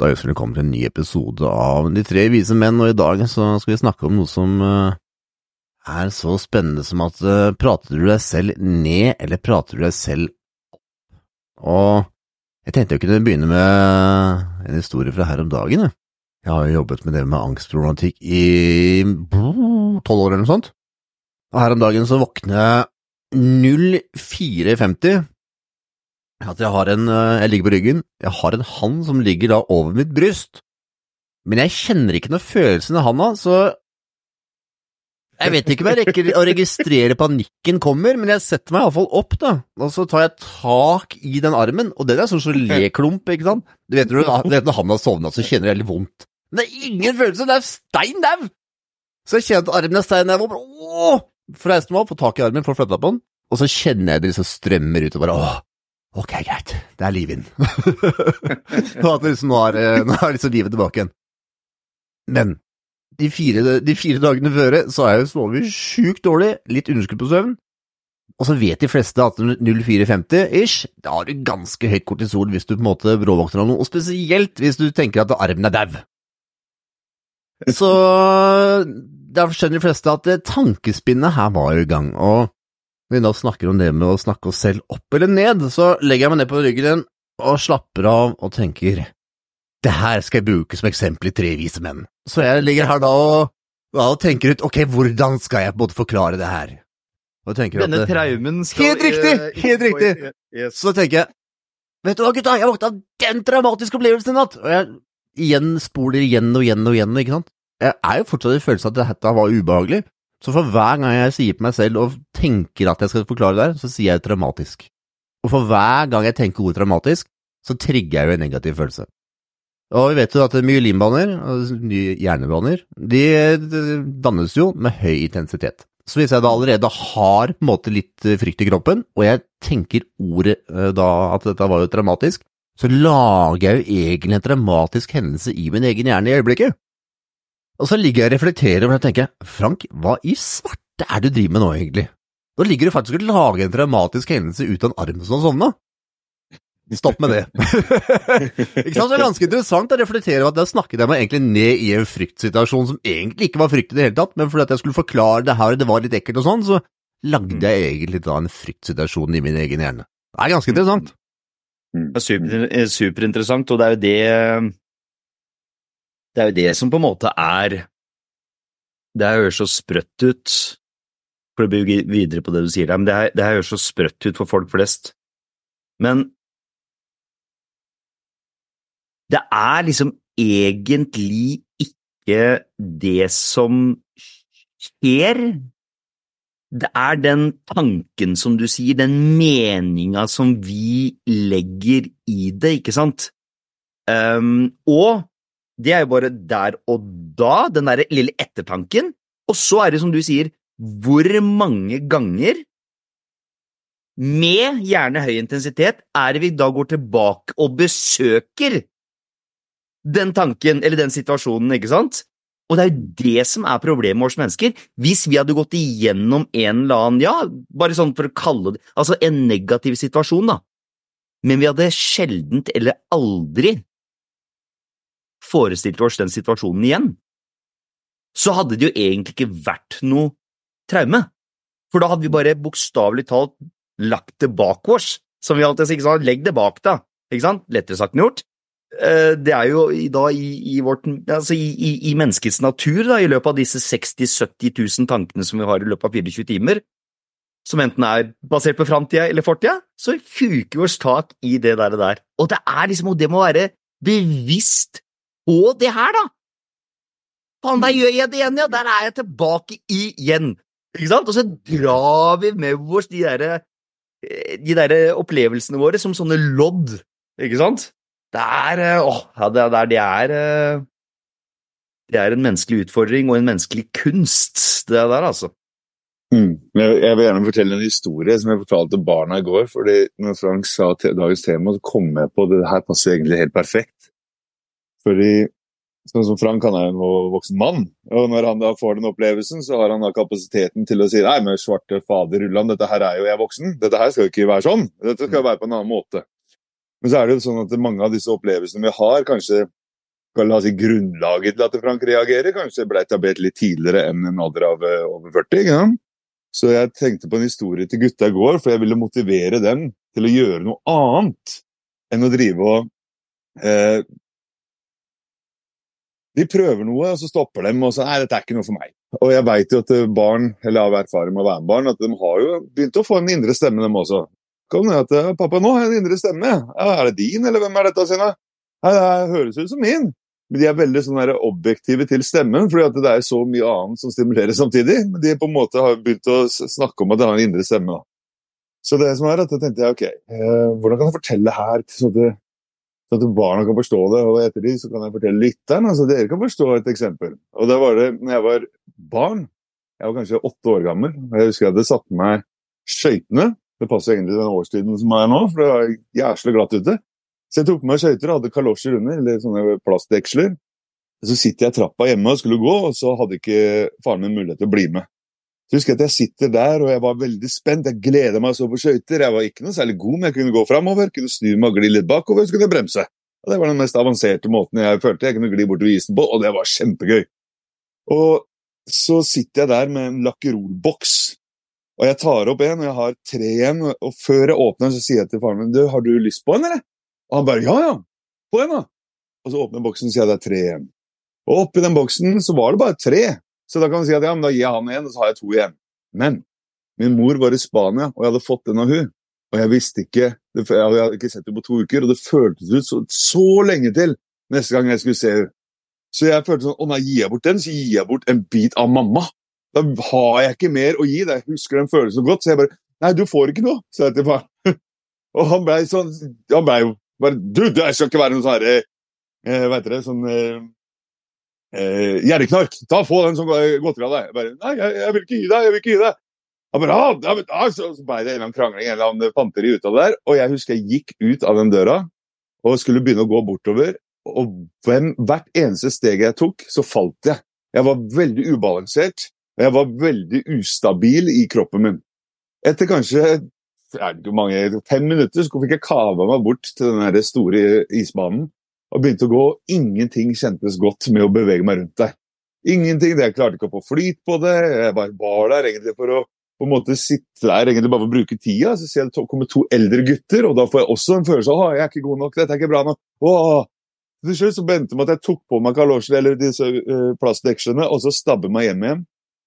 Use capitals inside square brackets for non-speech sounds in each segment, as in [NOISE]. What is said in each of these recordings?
Da ønsker velkommen til en ny episode av De tre vise menn, og i dag så skal vi snakke om noe som uh, er så spennende som at uh, prater du deg selv ned, eller prater du deg selv opp? Og jeg tenkte jeg kunne begynne med en historie fra her om dagen. Jeg, jeg har jo jobbet med det med angstproblematikk i tolv år eller noe sånt, og her om dagen så våkner jeg 0450 at jeg har en eh, Jeg ligger på ryggen, jeg har en hand som ligger da over mitt bryst, men jeg kjenner ikke noe følelse i handa, så jeg vet ikke om jeg rekker å registrere panikken kommer, men jeg setter meg iallfall opp, da, og så tar jeg tak i den armen, og den er sånn geléklump, ikke sant? Du vet når, du vet når han har sovna, så kjenner jeg litt vondt. Men det er ingen følelse, det er stein dau! Så jeg kjenner at armen er stein dau, og bare åh! Får meg opp, får tak i armen, får flytta på den, og så kjenner jeg det liksom strømmer ut, bare åh, Ok, greit. Det er liv inn. nå, [LAUGHS] liksom, nå, er, nå er liksom livet tilbake igjen. Men de fire, de fire dagene før så er jeg sovet sjukt dårlig, litt underskudd på søvn. Og så vet de fleste at 0450-ish, da har du ganske høyt kortisol hvis du på en måte bråvåkner av noe, og spesielt hvis du tenker at armen er dau. Så da skjønner de fleste at tankespinnet her var i gang, og vi da snakker om det med å snakke oss selv opp eller ned, så legger jeg meg ned på ryggen og slapper av og tenker det her skal jeg bruke som eksempel i Tre vise menn. Så jeg ligger her da og, da og tenker ut ok, hvordan skal jeg på en måte forklare det her? Og tenker Denne at, traumen skal Helt riktig! Helt riktig! Så tenker jeg vet du hva, gutta, jeg våkna av den traumatiske opplevelsen i natt! Og jeg igjen spoler igjen og igjen og igjen, ikke sant? Jeg er jo fortsatt i følelsen at dette var ubehagelig, så for hver gang jeg sier på meg selv og tenker at jeg skal forklare det her, så sier jeg traumatisk. Og for hver gang jeg tenker ordet traumatisk, så trigger jeg jo en negativ følelse. Og vi vet jo at myelinbaner, nye hjernebaner, de dannes jo med høy intensitet. Så hvis jeg da allerede har på en måte litt frykt i kroppen, og jeg tenker ordet da at dette var jo traumatisk, så lager jeg jo egentlig en traumatisk hendelse i min egen hjerne i øyeblikket. Og så ligger jeg og reflekterer og tenker, Frank, hva i svarte er det du driver med nå, egentlig? Nå ligger du faktisk og lager en traumatisk hendelse ut av en arm som har sovna. Stopp med det. [LAUGHS] ikke sant? Det er ganske interessant å reflektere over at da snakket jeg meg egentlig ned i en fryktsituasjon som egentlig ikke var frykt i det hele tatt, men fordi at jeg skulle forklare det her og det var litt ekkelt og sånn, så lagde jeg egentlig da en fryktsituasjon i min egen hjerne. Det er ganske interessant. Det er super, superinteressant, og det er jo det det er jo det som på en måte er Det høres så sprøtt ut, for å bygge videre på det du sier der, men det, her, det her høres så sprøtt ut for folk flest. Men det er liksom egentlig ikke det som skjer. Det er den tanken som du sier, den meninga som vi legger i det, ikke sant? Um, og det er jo bare der og da, den derre lille ettertanken. Og så er det som du sier, hvor mange ganger med gjerne høy intensitet er det vi da går tilbake og besøker den tanken eller den situasjonen, ikke sant? Og det er jo det som er problemet oss mennesker. Hvis vi hadde gått igjennom en eller annen, ja, bare sånn for å kalle det, altså en negativ situasjon, da, men vi hadde sjeldent eller aldri forestilte oss den situasjonen igjen, så hadde det jo egentlig ikke vært noe traume. For da hadde vi bare bokstavelig talt lagt det bak oss, som vi alltid sier, legg det bak deg, ikke sant? Lettere sagt enn gjort. Det er jo da i, i, vårt, altså i, i, i menneskets natur, da, i løpet av disse 60 000-70 000 tankene som vi har i løpet av 24 timer, som enten er basert på framtida eller fortida, så fuker vi oss tak i det der. Og der. Og det er liksom, og det må være bevisst på det her, da! Faen, der gjør jeg det igjen, ja! Der er jeg tilbake igjen! Ikke sant? Og så drar vi med oss de der, de der opplevelsene våre som sånne lodd, ikke sant? Det er Åh, det, er, det er Det er en menneskelig utfordring og en menneskelig kunst, det der, altså. Mm. Jeg vil gjerne fortelle en historie som jeg fortalte barna i går. fordi når Frank sa dagens tema, så kom jeg på det her passer egentlig helt perfekt. Fordi sånn som Frank han er en voksen mann, og når han da får den opplevelsen, så har han da kapasiteten til å si nei, men svarte fader Ulland, dette her er jo jeg voksen, dette her skal jo ikke være sånn, dette skal være på en annen måte. Men så er det jo sånn at mange av disse opplevelsene vi har, kanskje skal la si, grunnlaget til at Frank reagerer. Kanskje ble etablert litt tidligere enn en alder av eh, over 40. Ikke sant? Så jeg tenkte på en historie til gutta i går, for jeg ville motivere dem til å gjøre noe annet enn å drive og eh, De prøver noe, og så stopper de, og så Nei, dette er ikke noe for meg. Og jeg veit jo at eh, barn, eller av erfaring med å være med barn, at de har jo begynt å få en indre stemme, dem også. Kom ned eh, 'Pappa, nå har en indre stemme'. Ja, 'Er det din, eller hvem er dette?' sine? Nei, det høres ut som min. Men de er veldig sånn objektive til stemmen, fordi det er så mye annet som stimulerer samtidig. Men de på en måte har begynt å snakke om at de har en indre stemme. Så det som er at jeg tenkte jeg, ok, eh, hvordan kan jeg fortelle her sånn at, så at barna kan forstå det, og etter de så kan jeg fortelle lytteren, altså dere kan forstå et eksempel. Og da var det når jeg var barn, jeg var kanskje åtte år gammel, og jeg husker jeg hadde satt på meg skøytene. Det passer egentlig den årstiden som er nå, for det var jævlig glatt ute. Så jeg tok på meg skøyter og hadde kalosjer under, eller sånne plastdeksler. Så sitter jeg i trappa hjemme og skulle gå, og så hadde ikke faren min mulighet til å bli med. Så husker jeg at jeg sitter der, og jeg var veldig spent. Jeg gleda meg så på skøyter. Jeg var ikke noe særlig god, men jeg kunne gå framover, kunne snu meg og gli litt bakover, så kunne jeg bremse. Og Det var den mest avanserte måten jeg følte jeg kunne gli bortover isen på, og det var kjempegøy. Og så sitter jeg der med en lakkerolboks, og jeg tar opp en, og jeg har tre igjen. Og før jeg åpner så sier jeg til faren min du, har du lyst på en, eller? Og han bare ja, ja, på en, da. Og så åpner boksen og sier jeg det er tre igjen. Og oppi den boksen så var det bare tre. Så da kan du si at ja, men da gir jeg han en, og så har jeg to igjen. Men min mor var i Spania, og jeg hadde fått den av hun. Og jeg visste ikke Jeg hadde ikke sett henne på to uker, og det føltes ut så, så lenge til neste gang jeg skulle se henne. Så jeg følte sånn Å nei, gir jeg bort den, så gir jeg bort en bit av mamma. Da har jeg ikke mer å gi. Jeg husker den følelsen godt, så jeg bare Nei, du får ikke noe, sa jeg til far. [LAUGHS] og han blei sånn Han blei jo bare Du, det skal ikke være noe sånn herre eh, Hva heter? Sånn eh, eh, Gjerdeknark, Ta, få den som godteri av deg. Jeg bare Nei, jeg, jeg, vil ikke gi deg. Jeg vil ikke gi deg. Jeg bare, ah, men, ah, så, så ble det en krangling, eller annen fanteri ut av det der. Og jeg husker jeg gikk ut av den døra og skulle begynne å gå bortover. Og hvem, hvert eneste steg jeg tok, så falt jeg. Jeg var veldig ubalansert, og jeg var veldig ustabil i kroppen min. Etter kanskje mange, fem minutter så fikk jeg kava meg bort til den store isbanen og begynte å gå. Ingenting kjentes godt med å bevege meg rundt der. Ingenting. Jeg klarte ikke å få flyt på det. Jeg bare var der egentlig for å på en måte sitte der egentlig bare for å bruke tida. Så ser jeg det kommer to eldre gutter, og da får jeg også en følelse av at jeg er ikke god nok, dette er ikke bra nok. Åh. Til slutt så begynte med at jeg tok på meg kalosjene, eller disse uh, plastdekslene og så stabber meg hjem igjen.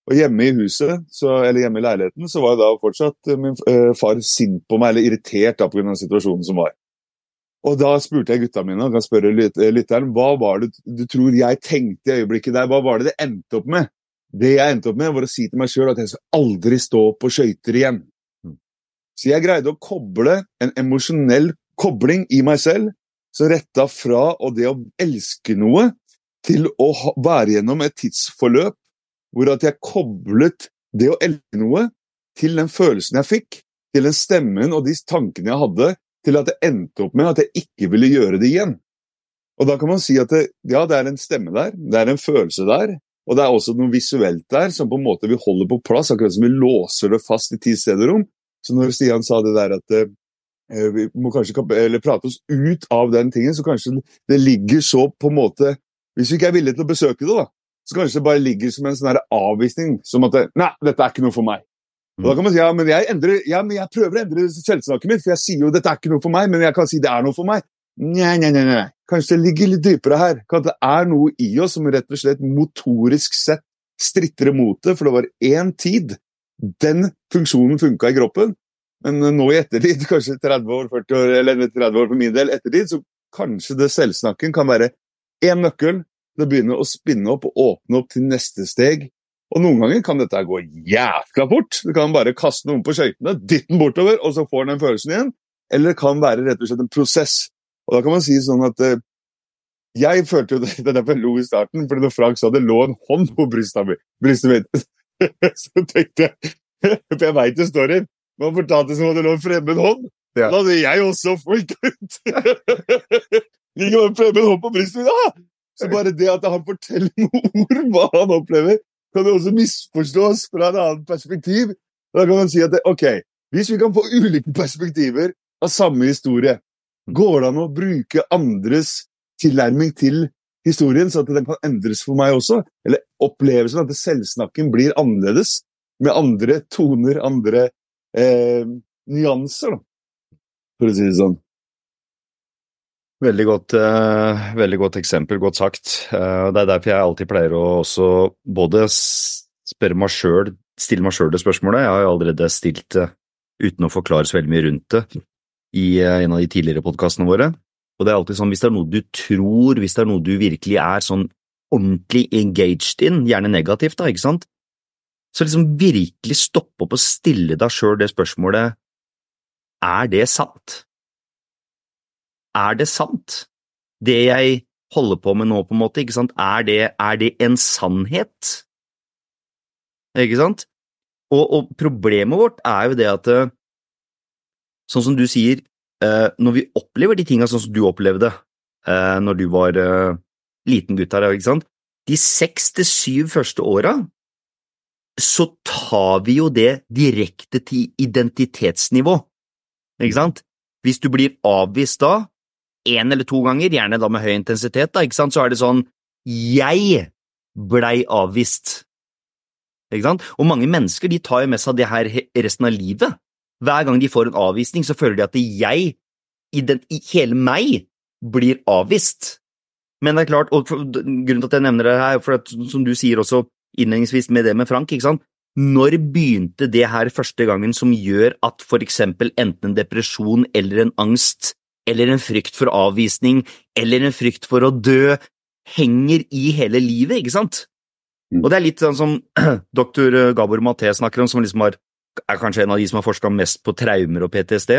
Og hjemme i huset, så, eller hjemme i leiligheten, så var da fortsatt min uh, far sint på meg, eller irritert da pga. situasjonen som var. Og da spurte jeg gutta mine, og kan spørre lytteren, hva var det du tror jeg tenkte i øyeblikket der? Hva var det det endte opp med? Det jeg endte opp med, var å si til meg sjøl at jeg skal aldri stå på skøyter igjen. Så jeg greide å koble en emosjonell kobling i meg selv så retta fra og det å elske noe til å være gjennom et tidsforløp hvor at jeg koblet det å elske noe til den følelsen jeg fikk, til den stemmen og de tankene jeg hadde, til at det endte opp med at jeg ikke ville gjøre det igjen. Og da kan man si at det, ja, det er en stemme der, det er en følelse der, og det er også noe visuelt der som på en måte vi holder på plass, akkurat som vi låser det fast i ti steder rom. Så når Stian sa det der at eh, vi må kanskje prate oss ut av den tingen, så kanskje det ligger så på en måte Hvis vi ikke er villige til å besøke det, da, så kanskje det bare ligger som en sånn avvisning. Som at Nei, dette er ikke noe for meg. Og da kan man si ja, men jeg, endrer, ja, men jeg prøver å endre selvsnakket mitt, for jeg sier jo dette er ikke noe for meg, men jeg kan si det er noe for meg. Nei, nei, nei, nei. Kanskje det ligger litt dypere her. Kanskje det er noe i oss som rett og slett motorisk sett stritter imot det, for det var én tid den funksjonen funka i kroppen. Men nå i ettertid, [LAUGHS] kanskje 30 år, 40 år, eller 30 år for min del ettertid, så kanskje det selvsnakken kan være én nøkkel til å begynne å spinne opp og åpne opp til neste steg. Og noen ganger kan dette gå jævla fort. Du kan bare kaste noen på skøytene, dytte den bortover, og så får den den følelsen igjen. Eller det kan være rett og slett en prosess. Og da kan man si sånn at uh, Jeg følte jo det, det er derfor jeg lo i starten, fordi når Frank sa det lå en hånd på brystet mitt, [LAUGHS] så tenkte jeg [LAUGHS] For jeg veit her. man fortalte som om det lå en fremmed hånd. Ja. Da hadde jeg også freaka ut. [LAUGHS] Ligger en fremmed hånd på brystet mitt. Ah! Så bare det at han forteller noen ord hva han opplever, kan det også misforstås fra et annet perspektiv. Da kan man si at det, ok, hvis vi kan få ulike perspektiver av samme historie, går det an å bruke andres tilnærming til historien, så at den kan endres for meg også. Eller opplevelsen at selvsnakken blir annerledes, med andre toner, andre eh, nyanser, da. For å si det sånn. Veldig godt, eh, veldig godt eksempel, godt sagt. Eh, det er derfor jeg alltid pleier å også både spørre meg sjøl, stille meg sjøl det spørsmålet. Jeg har jo allerede stilt det uten å forklare så veldig mye rundt det i eh, en av de tidligere podkastene våre. Og det er alltid sånn, hvis det er noe du tror, hvis det er noe du virkelig er sånn ordentlig engaged in, gjerne negativt da, ikke sant, så liksom virkelig stoppe opp og stille deg sjøl det spørsmålet, er det sant? Er det sant? Det jeg holder på med nå, på en måte, ikke sant, er det, er det en sannhet? Ikke sant? Og, og problemet vårt er jo det at eh, Sånn som du sier, eh, når vi opplever de tinga sånn som du opplevde eh, når du var liten gutt her, ikke sant, de seks til syv første åra, så tar vi jo det direkte til identitetsnivå, ikke sant? Hvis du blir avvist da, én eller to ganger, gjerne da med høy intensitet, da, ikke sant, så er det sånn Jeg blei avvist. Ikke sant? Og mange mennesker de tar jo med seg det her resten av livet. Hver gang de får en avvisning, så føler de at jeg, i den, i hele meg, blir avvist. Men det er klart, og grunnen til at jeg nevner det her, er for at, som du sier også innledningsvis med det med Frank, ikke sant? Når begynte det her første gangen som gjør at for eksempel enten en depresjon eller en angst eller en frykt for avvisning eller en frykt for å dø henger i hele livet, ikke sant? Mm. Og det er litt sånn som [CLEARS THROAT] doktor Gabor Maté snakker om, som liksom har, er kanskje en av de som har forska mest på traumer og PTSD.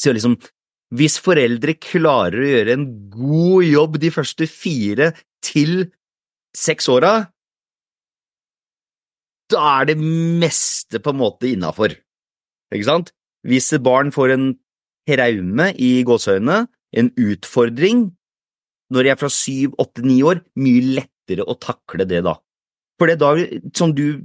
Så liksom, hvis foreldre klarer å gjøre en god jobb de første fire til seks åra, da er det meste på en måte innafor. Ikke sant? Hvis et barn får en traume i gåseøynene, en utfordring, når jeg er fra syv, åtte, ni år, mye lettere å takle det da. For det da, som du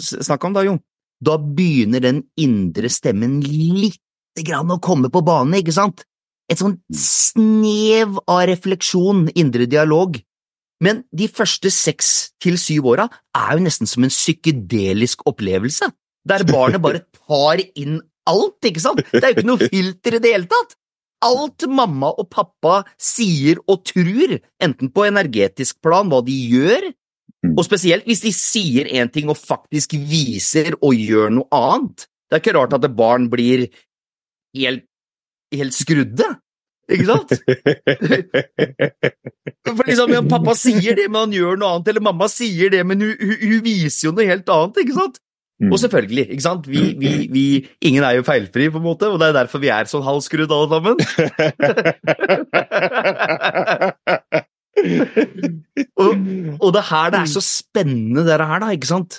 snakka om da, Jo, da begynner den indre stemmen lite grann å komme på bane, ikke sant? Et sånn snev av refleksjon, indre dialog. Men de første seks til syv åra er jo nesten som en psykedelisk opplevelse, der barnet bare [LAUGHS] tar inn alt, ikke sant? Det er jo ikke noe filter i det hele tatt. Alt mamma og pappa sier og tror, enten på energetisk plan, hva de gjør, og spesielt hvis de sier én ting og faktisk viser og gjør noe annet. Det er ikke rart at barn blir helt, helt skrudde, ikke sant? [LAUGHS] For liksom, ja, Pappa sier det, men han gjør noe annet, eller mamma sier det, men hun, hun, hun viser jo noe helt annet, ikke sant? Mm. Og selvfølgelig, ikke sant? Vi, vi, vi, ingen er jo feilfri, på en måte, og det er derfor vi er sånn halvskrudd alle sammen. [LAUGHS] Og, og det her det er så spennende, det her, da, ikke sant?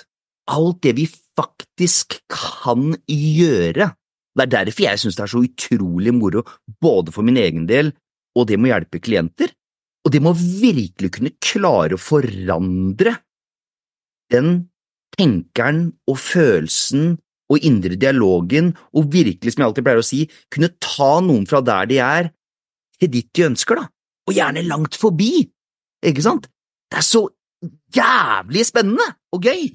Alt det vi faktisk kan gjøre. Det er derfor jeg syns det er så utrolig moro, både for min egen del og det med å hjelpe klienter. Og det må virkelig kunne klare å forandre den tenkeren og følelsen og indre dialogen, og virkelig, som jeg alltid pleier å si, kunne ta noen fra der de er, til ditt de ønsker, da, og gjerne langt forbi, ikke sant? Det er så jævlig spennende og gøy!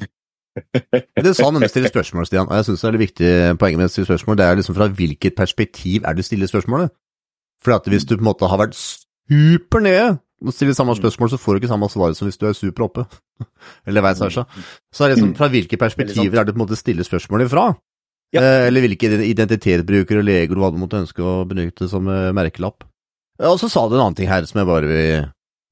[LAUGHS] Det sa nemlig stille spørsmål, Stian, og jeg synes det er det viktige poenget med å stille spørsmål, det er liksom fra hvilket perspektiv er du stiller spørsmålet? For at hvis du på en måte har vært super nede og stiller samme spørsmål, så får du ikke samme svaret som hvis du er super oppe. [LAUGHS] Eller vice versa. Så er det liksom fra hvilke perspektiver er det på en måte stiller spørsmålet fra? Ja. Eh, Eller hvilke identitetsbrukere og leger du hadde måttet ønske å benytte som eh, merkelapp. Og så sa du en annen ting her som jeg bare vil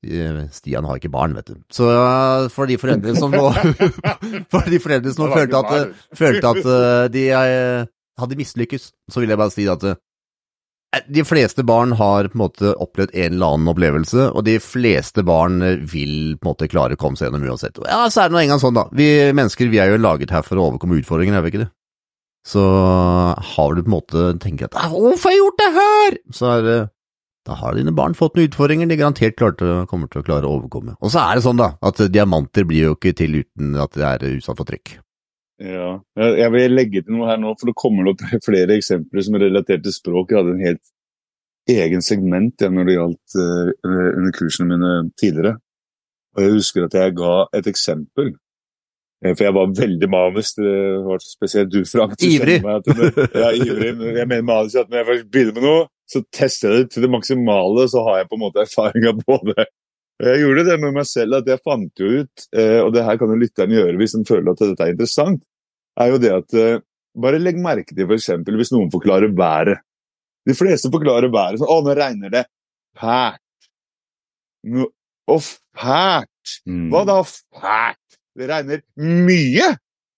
eh, Stian har ikke barn, vet du. Så eh, for de foreldre som nå [LAUGHS] For de foreldre som følte at, følte at eh, de eh, hadde mislykkes, så vil jeg bare si at eh, de fleste barn har på en måte opplevd en eller annen opplevelse, og de fleste barn eh, vil på en måte klare å komme seg gjennom uansett. Ja, så er det nå engang sånn, da. Vi mennesker vi er jo laget her for å overkomme utfordringer, er vi ikke det? Så har du på en måte tenkt at «Ah, 'Hvorfor har jeg gjort det her?' Så er det da har dine barn fått noen utfordringer de garantert klart kommer til å klare å overkomme. Og så er det sånn, da, at diamanter blir jo ikke til uten at det er utsatt for trykk. Ja, jeg vil legge til noe her nå, for det kommer opp [LAUGHS] flere eksempler som er relatert til språk. Jeg hadde en helt egen segment ja, når det gjaldt uh, under kursene mine tidligere. Og jeg husker at jeg ga et eksempel. Eh, For jeg var veldig manisk. Det var spesielt du, Frank. du Ivrig. meg Jeg er ivrig. [LAUGHS] Jeg mener manisk at når jeg først begynner med noe, så tester jeg det til det maksimale, så har jeg på en måte erfaringa på det. Jeg gjorde det med meg selv at jeg fant jo ut, eh, og det her kan jo lytteren gjøre hvis den føler at dette er interessant, er jo det at eh, bare legg merke til f.eks. hvis noen forklarer været. De fleste forklarer været sånn 'Å, nå regner det fælt'. Nå- Å, fælt! Mm. Hva da fælt? Det regner mye!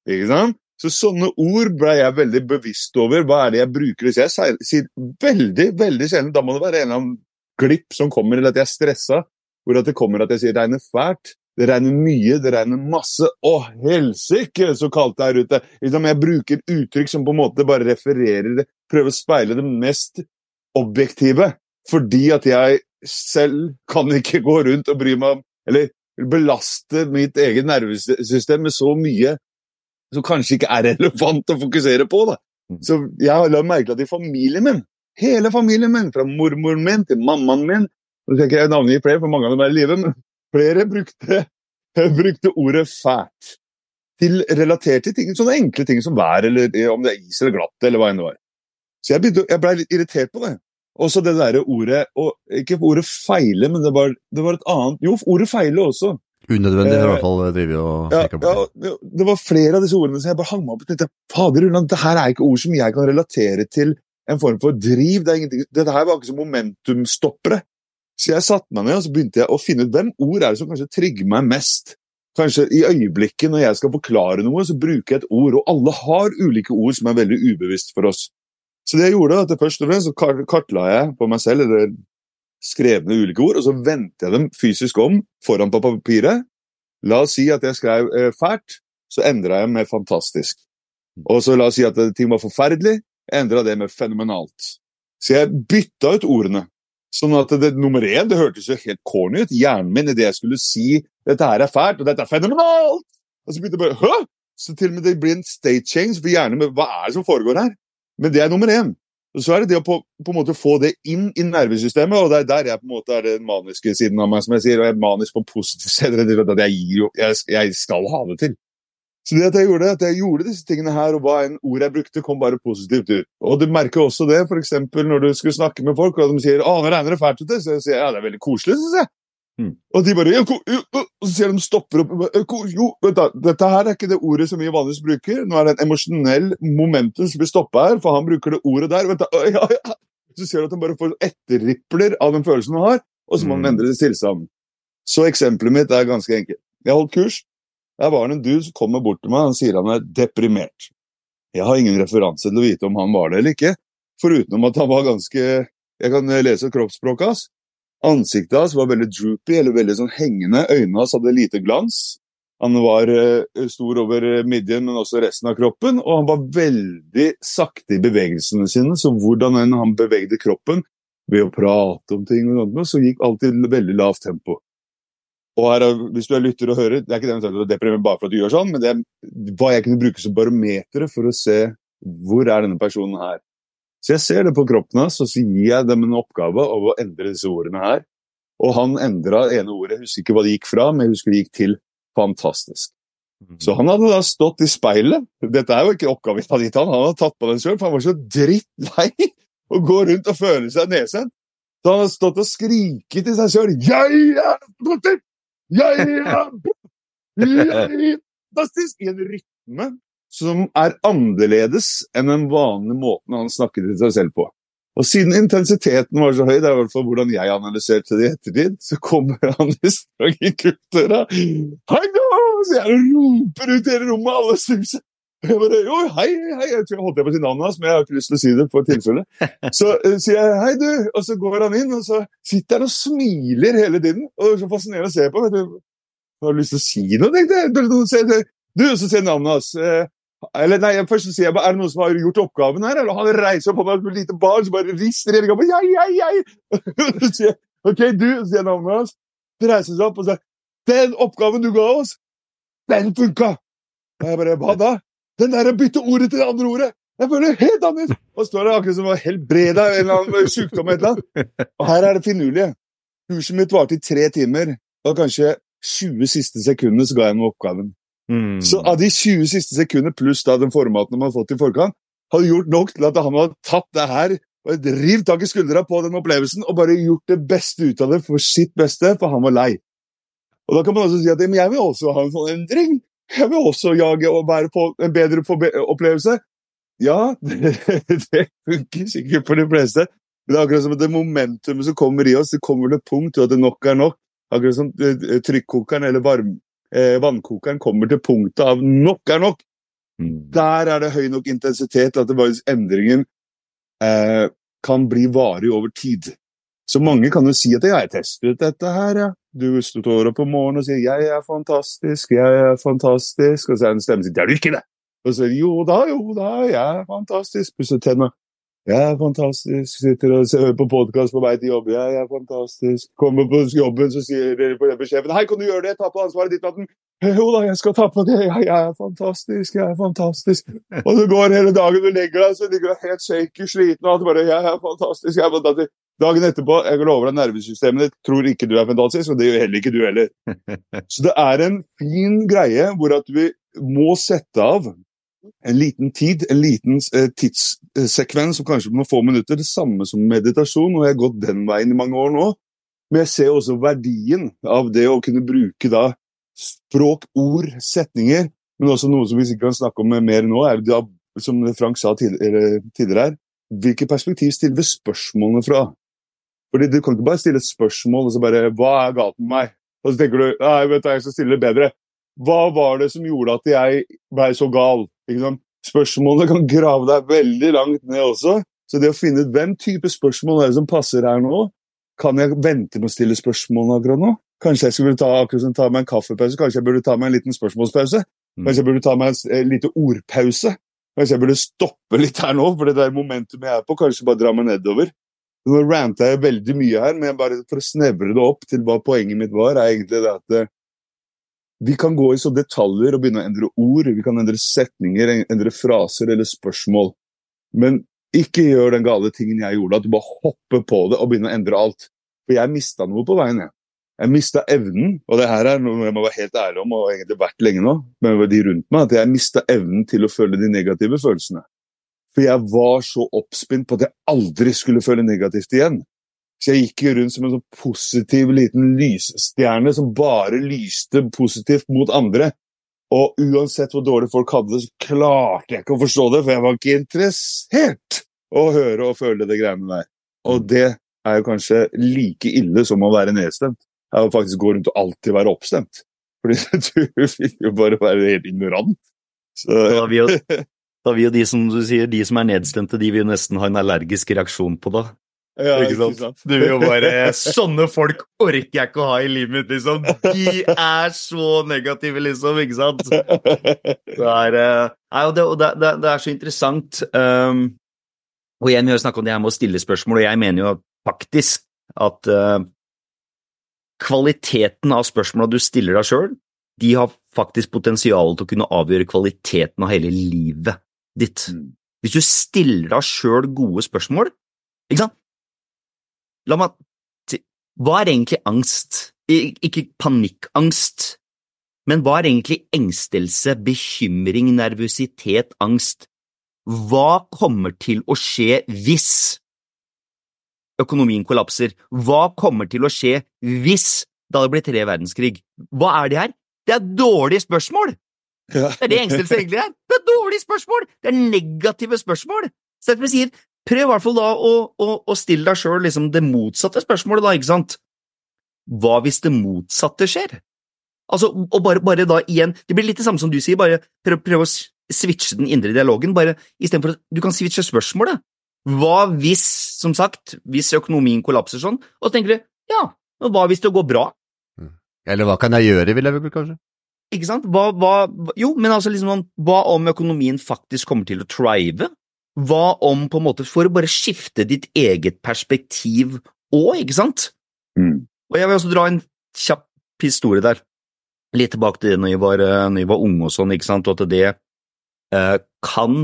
Ikke sant? Så sånne ord ble jeg veldig bevisst over. Hva er det jeg bruker? Hvis jeg sier veldig, veldig sjelden, da må det være en eller annen glipp som kommer, eller at jeg er stressa, hvor at det kommer at jeg sier regner fælt. Det regner mye, det regner masse. Å, helsike, så kaldt det er ute! Jeg bruker uttrykk som på en måte bare refererer det, prøver å speile det mest objektive. Fordi at jeg selv kan ikke gå rundt og bry meg om Eller belaste mitt eget nervesystem med så mye som kanskje ikke er [LAUGHS] relevant å fokusere på. da. Så jeg har lagt merke til at i familien min, hele familien min, fra mormoren min til mammaen min Nå skal ikke jeg navngi flere, for mange av dem er i live, men flere brukte, [LAUGHS] brukte ordet 'fælt' til relatert til ting, sånne enkle ting som vær, eller eh, om det er is eller glatt, eller hva enn det var. Så jeg, begynte, jeg ble litt irritert på det. Også det derre ordet og Ikke ordet 'feile', men det var, det var et annet Jo, ordet 'feile' også. Unødvendig i Eh, hvert fall drive og Ja, på. ja, det- var flere av disse ordene som jeg bare hang meg opp i. Fader, det her er ikke ord som jeg kan relatere til en form for driv. Det er dette her var ikke som momentumstoppere. Så jeg satte meg ned og så begynte jeg å finne ut hvem ord er det som kanskje trigger meg mest. Kanskje i øyeblikket når jeg skal forklare noe, så bruker jeg et ord. Og alle har ulike ord som er veldig ubevisst for oss. Så det jeg gjorde, at først og fremst så kartla jeg på meg selv, eller skrev ned ulike ord, og så vendte jeg dem fysisk om foran på papiret. La oss si at jeg skrev eh, fælt, så endra jeg med fantastisk. Og så la oss si at ting var forferdelig, endra det med fenomenalt. Så jeg bytta ut ordene. Sånn at det, nummer én, det hørtes jo helt corny ut. Hjernen min idet jeg skulle si dette her er fælt, og dette er fenomenalt! Og så begynte jeg bare Hø? Så til og med det blir en state change for hjernen med hva er det som foregår her? Men det er nummer én. Og så er det det å på, på en måte få det inn i nervesystemet, og det er der jeg på en måte er den maniske siden av meg, som jeg sier, og jeg er manisk på positiv side, jeg jeg, jeg skal ha det til. Så det at jeg gjorde, at jeg gjorde disse tingene her, og hva enn ord jeg brukte, kom bare positivt ut. Og du merker også det, eksempel når du skulle snakke med folk, og de sier 'Å, nå regner det fælt ute', så jeg sier ja, det er veldig koselig, syns jeg. Mm. Og de bare jo, jo, Og så sier de stopper opp «Ja, ko- Jo, vent da, dette her er ikke det ordet som vi vanligvis bruker. Nå er det en emosjonell momentum som blir stoppa her, for han bruker det ordet der. Vent da, ja, ja. Så ser du at han bare får etterripler av den følelsen han har, og så må han Mm. endre tilstanden. Så eksempelet mitt er ganske enkelt. Jeg holdt kurs. Der var det en dude som kommer bort til meg og sier han er deprimert. Jeg har ingen referanse til å vite om han var det eller ikke, foruten at han var ganske Jeg kan lese kroppsspråket hans. Ansiktet hans var veldig droopy, eller veldig sånn hengende. Øynene hans hadde lite glans. Han var eh, stor over midjen, men også resten av kroppen. Og han var veldig sakte i bevegelsene sine, så hvordan enn han bevegde kroppen ved å prate om ting, og sånt, så gikk alltid veldig lavt tempo. Og her, er- hvis du er lytter og hører, det er ikke det du er deprimert bare for at du gjør sånn, men det er hva jeg kunne bruke som barometer for å se hvor er denne personen her. Så jeg ser det på kroppen hans, og så gir jeg dem en oppgave av å endre disse ordene her. Og han endra ene ordet, jeg husker ikke hva det gikk fra, men jeg husker det gikk til fantastisk. Så han hadde da stått i speilet. Dette er jo ikke oppgaven han hadde gitt han, han hadde tatt på den sjøl, for han var så drittlei [LAUGHS] å gå rundt og føle seg nedsendt. Så han hadde stått og skriket til seg sjøl 'Jeg er! Jeg er jeg! I en rytme som er annerledes enn den vanlige måten han snakker til seg selv på. Og siden intensiteten var så høy, det er i hvert fall hvordan jeg analyserte det i ettertid, så kommer han strang i kultdøra. Hei da! Så jeg roper ut hele rommet, alle snur. [LAUGHS] Jeg bare, jo, hei, hei, jeg tror jeg holdt på å si navnet hans, men jeg har ikke lyst til å si det for tilfelle. [LAUGHS] Så uh, sier jeg hei, du, og så går han inn, og så sitter han og smiler hele tiden. Og det er så fascinerende å se på. vet du. Jeg har lyst til å si noe, tenkte jeg. Du, så sier navnet hans. eh, Eller nei, først sier jeg bare, er det noen som har gjort oppgaven her? Eller han reiser opp hånda som et lite barn, som bare rister hele gangen. Jeg, jeg, jeg! Så sier jeg, ok, du, sier jeg navnet hans. Så reiser han seg opp og sier, den oppgaven du ga oss, den funka! Og jeg bare, hva da? Den der å bytte ordet til det andre ordet! Jeg føler helt annerledes! [LAUGHS] Og står der akkurat som å helbrede en eller annen sykdom. eller noe. Og her er det finurlige. Kurset mitt varte i tre timer, og kanskje 20 siste sekundene så ga jeg meg oppgaven. Mm. Så av de 20 siste sekundene pluss da den formaten man har fått i forkant, hadde gjort nok til at han hadde tatt det her og revet tak i skuldra på den opplevelsen og bare gjort det beste ut av det for sitt beste, for han var lei. Og da kan man også si at men jeg vil også ha en sånn endring. Jeg vil også jage og være på en bedre opplevelse. Ja, [LAUGHS] det, det funker sikkert for de fleste. Men det er akkurat som at det momentumet som kommer i oss, det kommer til et punkt at det nok er nok. Akkurat som eh, trykkokeren eller varm, eh, vannkokeren kommer til punktet av nok er nok. Mm. Der er det høy nok intensitet at det faktisk endringen eh, kan bli varig over tid. Så mange kan jo si at jeg testet dette her, ja. Du står opp om morgenen og sier 'jeg er fantastisk, jeg er fantastisk', og så er det en stemme som sier 'det er du ikke', det. Og så sier de 'jo da, jo da, jeg er fantastisk', pusser tenna. Jeg er fantastisk, sitter og hører på podkast på vei til jobb. Jeg er fantastisk. Kommer på jobben, så sier dere på sjefen 'Hei, kan du gjøre det? Ta på ansvaret ditt', natten. Jo da, jeg skal ta på det. Jeg, er fantastisk, jeg er fantastisk. Og så går hele dagen, du legger deg, så ligger du helt shaky, sliten, og alt bare 'Jeg er fantastisk, jeg er fantastisk'. Dagen etterpå, jeg lover love deg, nervesystemet ditt tror ikke du er fantastisk, og det gjør heller ikke du heller. [LAUGHS] Så det er en fin greie hvor at vi må sette av en liten tid, en liten eh, tidssekvens, som kanskje på noen få minutter, det samme som meditasjon, og jeg har gått den veien i mange år nå. Men jeg ser også verdien av det å kunne bruke da språk, ord, setninger, men også noe som vi sikkert kan snakke om mer nå, er da, som Frank sa tidligere her, hvilket perspektiv stiller vi spørsmålene fra? Fordi Du kan ikke bare stille spørsmål og så bare 'Hva er galt med meg?' Og så tenker du nei, vet du, jeg skal stille det bedre. Hva var det som gjorde at jeg ble så gal? Spørsmålene kan grave deg veldig langt ned også. Så det å finne ut hvem type spørsmål er det som passer her nå Kan jeg vente med å stille spørsmålene akkurat nå? Kanskje jeg skulle ta, akkurat ta meg en kaffepause? Kanskje jeg burde ta meg en liten spørsmålspause? Kanskje jeg burde ta meg en en liten ordpause? Kanskje jeg burde stoppe litt her nå, for det der momentumet jeg er på, kanskje bare dra meg nedover? Nå ranta jeg veldig mye her, men bare for å snevre det opp til hva poenget mitt var, er egentlig det at eh, vi kan gå i så detaljer og begynne å endre ord, vi kan endre setninger, endre fraser eller spørsmål. Men ikke gjør den gale tingen jeg gjorde, at du bare hopper på det og begynner å endre alt. For jeg mista noe på veien, jeg. Jeg mista evnen, og det her er noe jeg må være helt ærlig om, og egentlig vært lenge nå, med de rundt meg, at jeg mista evnen til å føle de negative følelsene. For jeg var så oppspint på at jeg aldri skulle føle negativt igjen. Så jeg gikk jo rundt som en sånn positiv liten lysstjerne som bare lyste positivt mot andre. Og uansett hvor dårlig folk hadde det, så klarte jeg ikke å forstå det, for jeg var ikke interessert å høre og føle det greiene der. Og det er jo kanskje like ille som å være nedstemt. Det er å faktisk gå rundt og alltid være oppstemt. Fordi [LAUGHS] du vil jo bare være helt ignorant. Så, Da [LAUGHS] da vil jo de som du sier, de som er nedstemte, de vil jo nesten ha en allergisk reaksjon på det. ja, ikke sant? Du vil jo bare Sånne folk orker jeg ikke å ha i livet mitt, liksom. De er så negative, liksom, ikke sant? [LAUGHS] Det er, eh, nei, og det, og det, det, det er så interessant. Um, og igjen, vi har snakket om det her med å stille spørsmål, og jeg mener jo faktisk at uh, kvaliteten av spørsmåla du stiller deg sjøl, de har faktisk potensial til å kunne avgjøre kvaliteten av hele livet ditt. Mm. Hvis du stiller deg sjøl gode spørsmål, ikke sant? La meg si Hva er egentlig angst? Ikke panikkangst, men hva er egentlig engstelse, bekymring, nervøsitet, angst? Hva kommer til å skje hvis økonomien kollapser? Hva kommer til å skje hvis det hadde blitt tre verdenskrig? Hva er det her? Det er dårlige spørsmål! Ja. Det er det engstelse egentlig er. Det er dårlige spørsmål! Det er negative spørsmål! Så derfor sier, prøv i hvert fall da å, å, å stille deg sjøl liksom det motsatte spørsmålet, da, ikke sant? Hva hvis det motsatte skjer? Altså, og bare, bare da igjen, det blir litt det samme som du sier, bare prøv, prøv å switche den indre dialogen, bare istedenfor at du kan switche spørsmålet. Hva hvis, som sagt, hvis økonomien kollapser sånn, og så tenker du, ja, hva hvis det går bra? Eller hva kan jeg gjøre, vil jeg vel kanskje? Ikke sant? Hva, hva, jo, men altså liksom sånn, hva om økonomien faktisk kommer til å thrive? Hva om på en måte, for å bare skifte ditt eget perspektiv òg, ikke sant? Mm. Og jeg vil også dra en kjapp historie der, litt tilbake til det når jeg var, eh, når jeg var ung og sånn, ikke sant, og at det eh, kan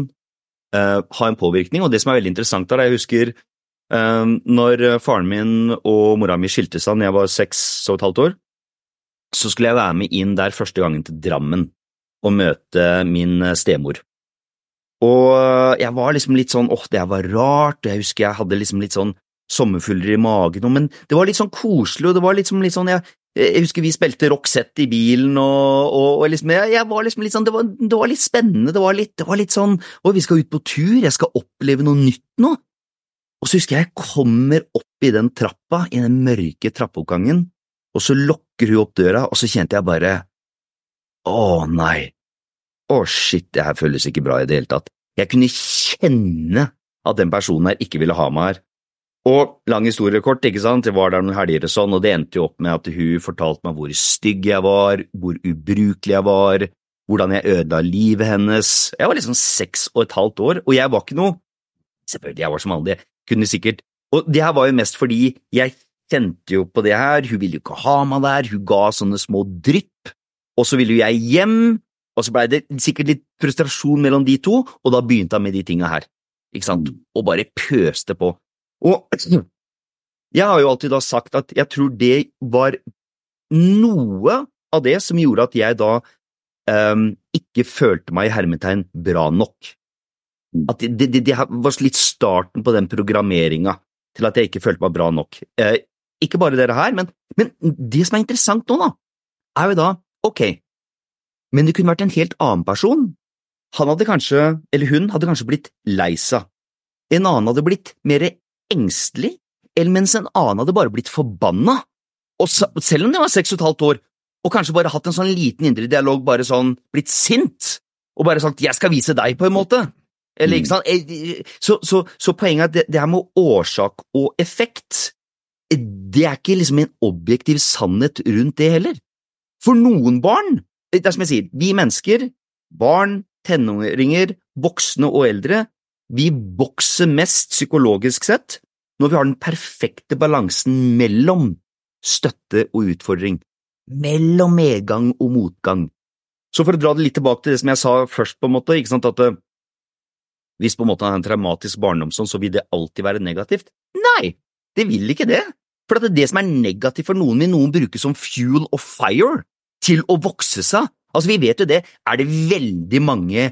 eh, ha en påvirkning. Og det som er veldig interessant der, jeg husker eh, når faren min og mora mi skilte seg da jeg var seks og et halvt år, så skulle jeg være med inn der første gangen til Drammen og møte min eh, stemor. Og jeg var liksom litt sånn åh, det var rart, og jeg husker jeg hadde liksom litt sånn sommerfugler i magen, men det var litt sånn koselig, og det var liksom litt sånn jeg, jeg husker vi spilte Roxette i bilen, og, og, og liksom, jeg, jeg, var liksom litt sånn, det var, det var, litt spennende, det var litt, det var litt sånn, å, vi skal ut på tur, jeg skal oppleve noe nytt nå. Og så husker jeg jeg kommer opp i den trappa, i den mørke trappeoppgangen, og så lukker hun opp døra, og så kjente jeg bare, å nei, å shit, det her føles ikke bra i det hele tatt. Jeg kunne kjenne at den personen her ikke ville ha meg her. Og lang historie kort, ikke sant, det var der noen helger og sånn, og det endte jo opp med at hun fortalte meg hvor stygg jeg var, hvor ubrukelig jeg var, hvordan jeg ødela livet hennes. Jeg var liksom seks og et halvt år, og jeg var ikke noe Selvfølgelig, jeg var som alle, kunne sikkert Og det her var jo mest fordi jeg kjente jo på det her, hun ville jo ikke ha meg der, hun ga sånne små drypp, og så ville jo jeg hjem, og så blei det sikkert litt frustrasjon mellom de to, og da begynte han med de tinga her, ikke sant, og bare pøste på. Og [CLEARS THROAT] jeg har jo alltid da sagt at jeg tror det var noe av det som gjorde at jeg da um, ikke følte meg i hermetegn bra nok. At det, det, det, var litt starten på den programmeringa til at jeg ikke følte meg bra nok. Eh, ikke bare dere her, men, men, det som er interessant nå, da, er jo da, ok, men det kunne vært en helt annen person. Han hadde kanskje, eller hun hadde kanskje blitt lei seg. En annen hadde blitt mer engstelig, eller mens en annen hadde bare blitt forbanna. Og selv om de var seks og et halvt år, og kanskje bare hatt en sånn liten indre dialog, bare sånn blitt sint, og bare sagt 'jeg skal vise deg', på en måte. Eller, sant? Eh, så, så, så poenget er at det, det her med årsak og effekt, det er ikke liksom en objektiv sannhet rundt det heller. For noen barn, det er som jeg sier, vi mennesker, barn, tenåringer, voksne og eldre, vi vokser mest psykologisk sett når vi har den perfekte balansen mellom støtte og utfordring, mellom medgang og motgang. Så for å dra det litt tilbake til det som jeg sa først, på en måte, ikke sant, at hvis på en måte han har en traumatisk barndomsånd, så vil det alltid være negativt? Nei, det vil ikke det. For at det som er negativt for noen, vil noen bruke som fuel of fire til å vokse seg. Altså, vi vet jo det, er det veldig mange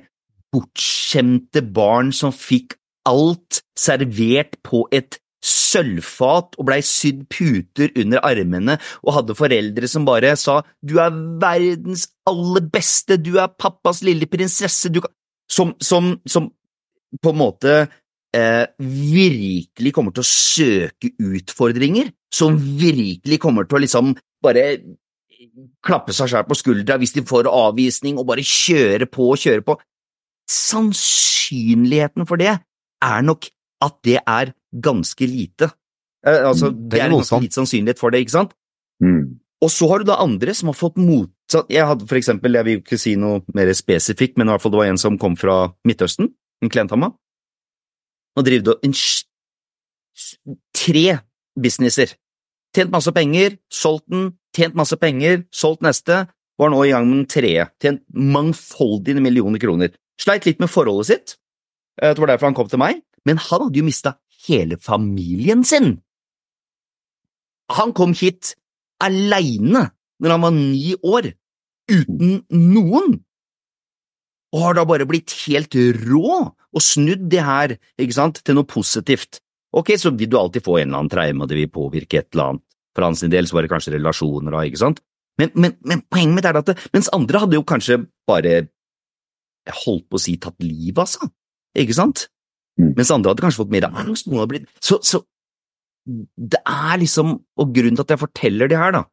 bortskjemte barn som fikk alt servert på et sølvfat og blei sydd puter under armene og hadde foreldre som bare sa du er verdens aller beste, du er pappas lille prinsesse, du kan… Som, som, som på en måte eh, virkelig kommer til å søke utfordringer, som virkelig kommer til å liksom bare klappe seg selv på skuldra hvis de får avvisning, og bare kjøre på og kjøre på sannsynligheten for det er nok at det er ganske lite. Eh, altså, Mm, det det er ganske sånn. lite sannsynlighet for det, ikke sant? Mm. Og så har du da andre som har fått motsatt Jeg hadde for eksempel, jeg vil jo ikke si noe mer spesifikt, men i hvert fall det var en som kom fra Midtøsten, en klient av meg, drivde en sj- tre businesser. Tjent masse penger, solgt den, tjent masse penger, solgt neste, var nå i gang med den tredje, tjent mangfoldige millioner kroner. Sleit litt med forholdet sitt, eh, det var derfor han kom til meg, men han hadde jo mista hele familien sin. Han kom hit aleine når han var ni år, uten noen, og har da bare blitt helt rå og snudd det her ikke sant, til noe positivt. Ok, så vil du alltid få en eller annen traume, og det vil påvirke et eller annet. For hans del så var det kanskje relasjoner, da, ikke sant? Men, men, men poenget mitt er at det, mens andre hadde jo kanskje bare jeg holdt på å si tatt livet av seg, ikke sant? Mm. Mens andre hadde kanskje fått mer angst, noen hadde blitt Så, så det er liksom, og grunnen til at jeg forteller det her, da,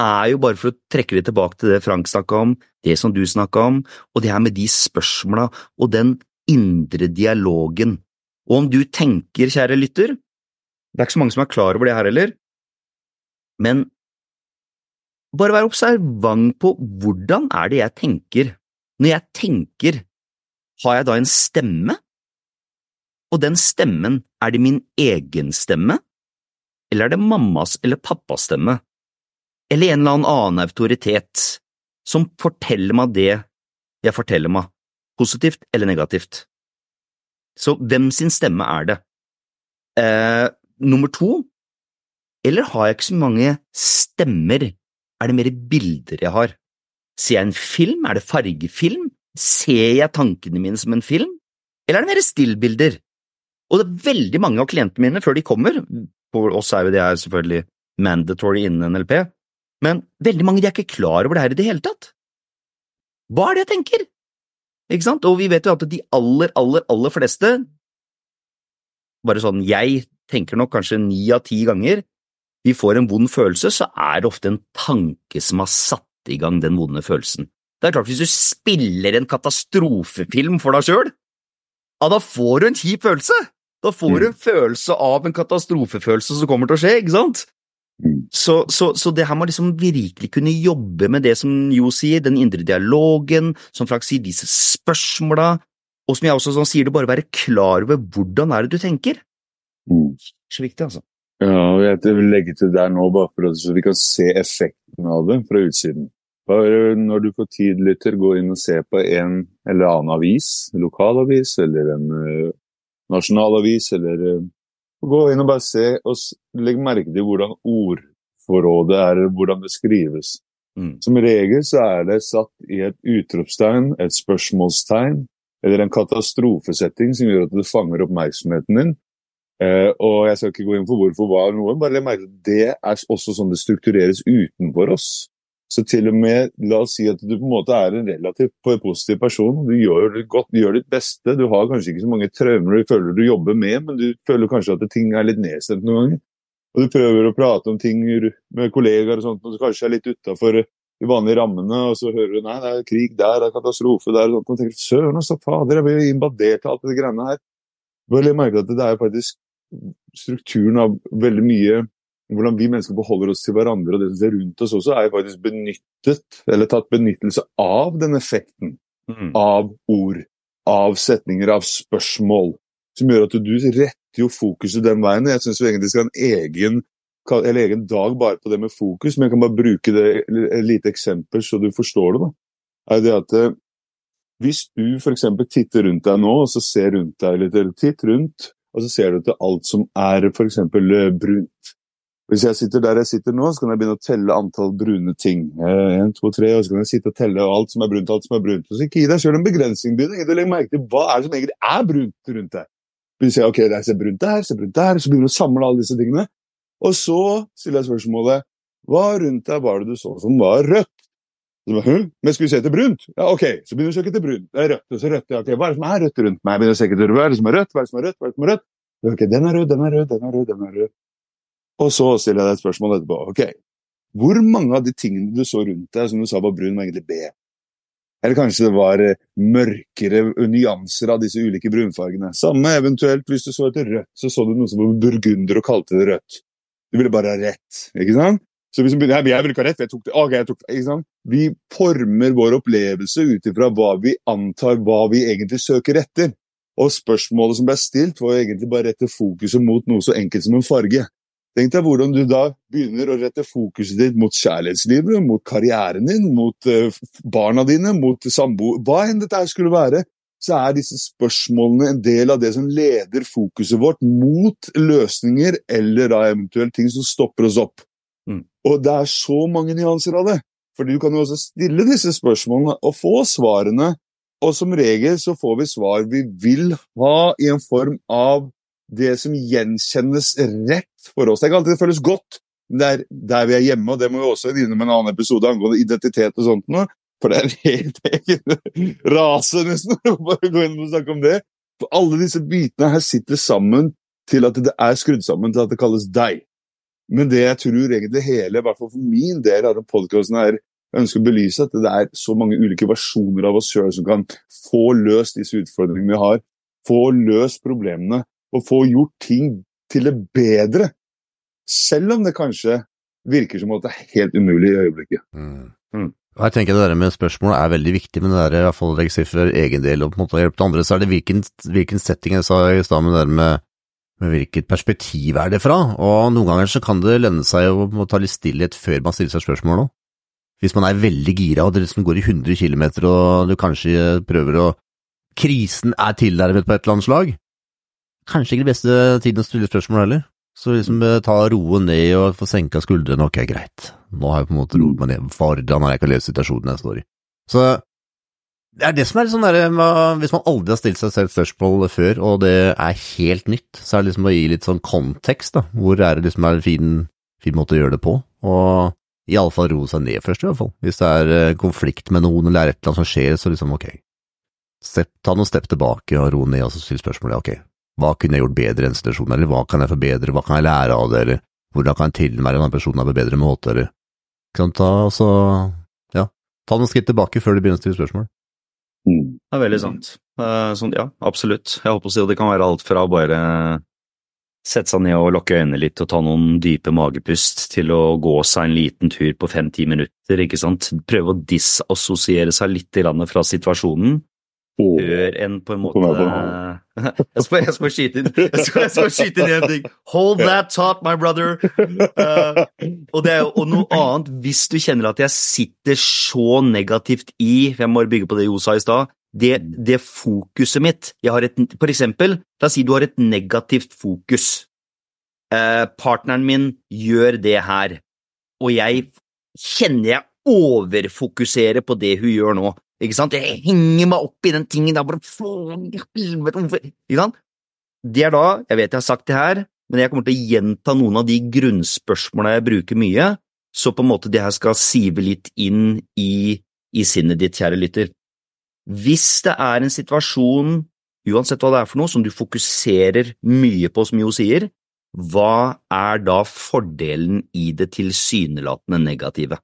er jo bare for å trekke det tilbake til det Frank snakka om, det som du snakka om, og det her med de spørsmåla og den indre dialogen. Og om du tenker, kjære lytter, det er ikke så mange som er klar over det her heller, men bare vær observant på hvordan er det jeg tenker. Når jeg tenker, har jeg da en stemme? Og den stemmen, er det min egen stemme? Eller er det mammas eller pappas stemme? Eller en eller annen annen autoritet som forteller meg det jeg forteller meg, positivt eller negativt? Så hvem sin stemme er det? Eh, nummer to, eller har jeg ikke så mange stemmer, er det mer bilder jeg har? Ser jeg en film, er det fargefilm, ser jeg tankene mine som en film, eller er det mer stillbilder? Og det er veldig mange av klientene mine, før de kommer, for oss er jo det selvfølgelig mandatory innen NLP, men veldig mange de er ikke klar over det her i det hele tatt. Hva er det jeg tenker? Ikke sant? Og vi vet jo at de aller, aller, aller fleste, bare sånn jeg tenker nok kanskje ni av ti ganger, vi får en vond følelse, så er det ofte en tanke som har satt i gang den vonde følelsen. Det er klart, hvis du spiller en katastrofefilm for deg sjøl, ja, da får du en kjip følelse! Da får du en følelse av en katastrofefølelse som kommer til å skje, ikke sant? Så, så, så, det her må liksom virkelig kunne jobbe med det som Jo sier, den indre dialogen, som Frank sier, disse spørsmåla, og som jeg også sånn, sier, det bare være klar over hvordan er det du tenker. Mm. Så viktig, altså. Ja, og jeg vil legge til der nå, bare for at så vi kan se effekten av det fra utsiden. Bare når du får tid, lytter, gå inn og se på en eller annen avis, lokalavis eller en uh, nasjonalavis, eller uh, Gå inn og bare se, og legg merke til hvordan ordforrådet er, hvordan det skrives. Mm. Som regel så er det satt i et utropstegn, et spørsmålstegn, eller en katastrofesetting som gjør at det fanger oppmerksomheten din. Eh, og jeg skal ikke gå inn på hvorfor hva noe, bare legg merke til at det er også sånn det struktureres utenfor oss. Så til og med, la oss si at du på en måte er en relativt positiv person, du gjør det godt, du gjør ditt beste, du har kanskje ikke så mange traumer du føler du jobber med, men du føler kanskje at ting er litt nedstemt noen ganger. Og du prøver å prate om ting med kollegaer og sånt, og du kanskje er litt utafor de vanlige rammene, og så hører du nei, det er krig der, det er katastrofe der, og sånt, og tenker søren, altså, fader, jeg blir invadert av alt det greiene her. Bare legg at det er faktisk strukturen av veldig mye hvordan vi mennesker beholder oss til hverandre og det som skjer rundt oss også, er jo faktisk benyttet, eller tatt benyttelse av den effekten Mm. av ord, av setninger, av spørsmål, som gjør at du retter jo fokuset den veien. Jeg syns egentlig skal ha en egen, eller egen dag bare på det med fokus, men jeg kan bare bruke det et lite eksempel så du forstår det. da. Er det at eh, Hvis du f.eks. titter rundt deg nå, og så ser rundt deg litt, eller titt rundt, og så ser du til alt som er f.eks. brunt. Hvis jeg sitter der jeg sitter nå, så kan jeg begynne å telle antall brune ting. En, to, tre, og så kan jeg sitte og telle alt som er brunt, alt som er brunt. Og så gi deg sjøl en begrensning. Begynn å legge merke til hva er det som egentlig er brunt rundt deg. Begynn å si ok, det er brunt der, se brunt der, så begynner du å samle alle disse tingene. Og så stiller jeg spørsmålet hva rundt deg var det du så som var rødt? Hm? Men skulle vi se etter brunt? Ja, ok, så begynner du å søke etter brunt. Det er rødt, og så rødt. Ja, ok, Hva er det som er rødt rundt meg? Jeg begynner å søke etter hva er det som er rødt, hva er det som er rødt, hva er det som er rødt? Ok, den er rød, den er rød, den er rød, den er rød. Og så stiller jeg deg et spørsmål etterpå. Ok, hvor mange av de tingene du så rundt deg som du sa var brun, var egentlig B? Eller kanskje det var eh, mørkere nyanser av disse ulike brunfargene. Samme eventuelt hvis du så etter rødt, så så du noe som var burgunder og kalte det rødt. Du ville bare ha rett, ikke sant? Så hvis du begynner, jeg vil ikke ha rett, for jeg tok det. Ok, jeg tok det, ikke sant? Vi former vår opplevelse ut ifra hva vi antar hva vi egentlig søker etter. Og spørsmålet som ble stilt, var egentlig bare å rette fokuset mot noe så enkelt som en farge. Tenk deg hvordan du da begynner å rette fokuset ditt mot kjærlighetslivet, mot karrieren din, mot uh, barna dine, mot samboer Hva enn dette skulle være, så er disse spørsmålene en del av det som leder fokuset vårt mot løsninger eller da eventuelt ting som stopper oss opp. Mm. Og det er så mange nyanser av det. Fordi du kan jo også stille disse spørsmålene og få svarene, og som regel så får vi svar vi vil ha i en form av det som gjenkjennes rett for oss. Det er ikke alltid det føles godt, men det er der vi er hjemme, og det må vi også innom en annen episode angående identitet og sånt noe. For det er helt [LAUGHS] egen rase, nesten, bare gå inn og snakke om det. For alle disse bitene her sitter sammen til at det er skrudd sammen til at det kalles deg. Men det jeg tror egentlig hele, i hvert fall for min del av podkasten her, ønsker å belyse at det er så mange ulike versjoner av oss sjøl som kan få løst disse utfordringene vi har. Få løst problemene og få gjort ting til det bedre. Selv om det kanskje virker som at det er helt umulig i øyeblikket. Mm. Mm. Jeg tenker Det der med spørsmål er veldig viktig, men det der, i hvert fall legge seg for egen del og på en måte hjelpe til andre, så er det hvilken, hvilken setting jeg sa i stad med det der med, med hvilket perspektiv er det fra. Og Noen ganger så kan det lønne seg å må ta litt stillhet før man stiller seg spørsmål òg. Hvis man er veldig gira og det liksom går i 100 km og du kanskje prøver å Krisen er tilnærmet på et eller annet slag, kanskje ikke det beste tiden å stille spørsmål heller. Så liksom eh, ta roen ned og få senka skuldrene, ok, greit. Nå har jeg på en måte roet meg ned. Hvordan har jeg ikke lest situasjonen jeg står i? Så det er det som er litt sånn derre Hvis man aldri har stilt seg selv spørsmål før, og det er helt nytt, så er det liksom å gi litt sånn kontekst, da. Hvor er det liksom er en fin, fin måte å gjøre det på? Og iallfall roe seg ned først, i hvert fall. Hvis det er eh, konflikt med noen eller er et eller annet som skjer, så liksom ok. Step, ta noen step tilbake og ro ned og så still spørsmålet ok, hva kunne jeg gjort bedre i den situasjonen, eller hva kan jeg forbedre, hva kan jeg lære av det, eller hvordan kan jeg tilnærme den personen på en bedre måte, eller kan ta altså, ja, ta noen skritt tilbake før du begynner å stille spørsmål. Mm. Det er veldig sant. Eh, Sånn, ja, absolutt. Jeg håper å si at det kan være alt fra bare sette seg ned og lukke øynene litt og ta noen dype magepust, til å gå seg en liten tur på fem-ti minutter, ikke sant. Prøve å disassosiere seg litt grann fra situasjonen. Før en på en måte [LAUGHS] Jeg skal, jeg skal skyte inn jeg skal, jeg skal skyte inn en ting. Hold that thought, my brother. Uh, og, det er, jo- noe annet, hvis du kjenner at jeg sitter så negativt i for Jeg må bare bygge på det Jo sa i stad. Det, det fokuset mitt jeg har et, For eksempel, la oss si du har et negativt fokus. Uh, partneren min gjør det her, og jeg kjenner jeg overfokuserer på det hun gjør nå. Ikke sant? Jeg henger meg opp i den tingen der, bare faen i helvete, hvorfor Ikke sant? Det er da, jeg vet jeg har sagt det her, men jeg kommer til å gjenta noen av de grunnspørsmåla jeg bruker mye, så på en måte det her skal sive litt inn i, i sinnet ditt, kjære lytter. Hvis det er en situasjon, uansett hva det er for noe, som du fokuserer mye på, som Jo sier, hva er da fordelen i det tilsynelatende negative?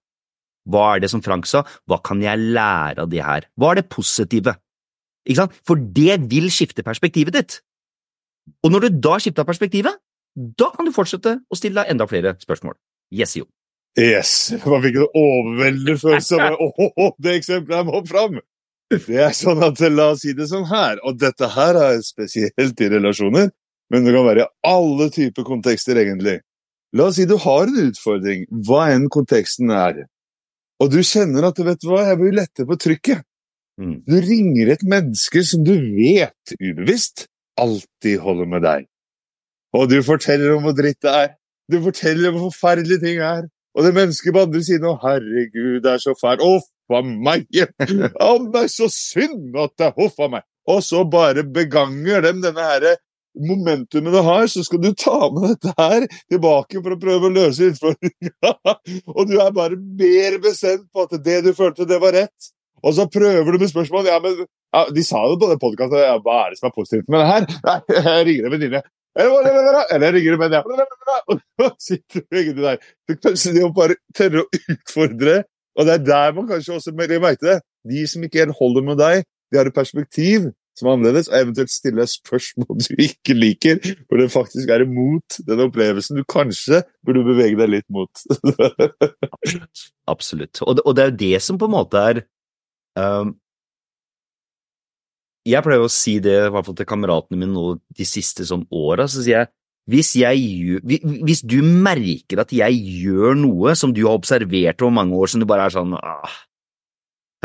Hva er det som Frank sa, hva kan jeg lære av det her? Hva er det positive? Ikke sant? For det vil skifte perspektivet ditt. Og når du da skifter perspektivet, da kan du fortsette å stille deg enda flere spørsmål. Yes, jo. Yes! Man fikk en overveldende følelse av [LAUGHS] åh, det eksempelet her må fram! Det er sånn at La oss si det sånn her, og dette her er spesielt i relasjoner, men det kan være i alle typer kontekster, egentlig. La oss si du har en utfordring, hva enn konteksten er, og du kjenner at vet du hva, jeg blir lettere på trykket. Mm. Du ringer et menneske som du vet ubevisst alltid holder med deg. Og du forteller om hvor dritt det er. Du forteller om hvor forferdelige ting er. Og det mennesket på andre siden Å, herregud, det er så fælt. Huff a meg! [LAUGHS] Å, det er så synd at det er huff a meg! Og så bare beganger dem denne herre momentumet du har, så skal du ta med dette her tilbake for å prøve å løse utfordringa. [LAUGHS] og du er bare mer bestemt på at det du følte, det var rett. Og så prøver du med spørsmål. Ja, men ja, De sa det på den podkasten. Ja, hva er det som er positivt med det her? [LAUGHS] Nei, jeg ringer en venninne. Eller jeg ringer en venninne. [LAUGHS] Og så sitter du egentlig der. Du kanskje de bare tørre å utfordre Og det er der man kanskje også merker det. De som ikke helt holder med deg, de har et perspektiv som er annerledes, og eventuelt stille spørsmål du ikke liker, hvor det faktisk er imot den opplevelsen du kanskje burde bevege deg litt mot. Absolutt. [LAUGHS] Absolutt. Og det, og det er jo det som på en måte er um, Jeg pleier å si det i hvert fall til kameratene mine nå de siste sånn åra, så sier jeg hvis, jeg hvis du merker at jeg gjør noe som du har observert over mange år, som du bare er sånn ah,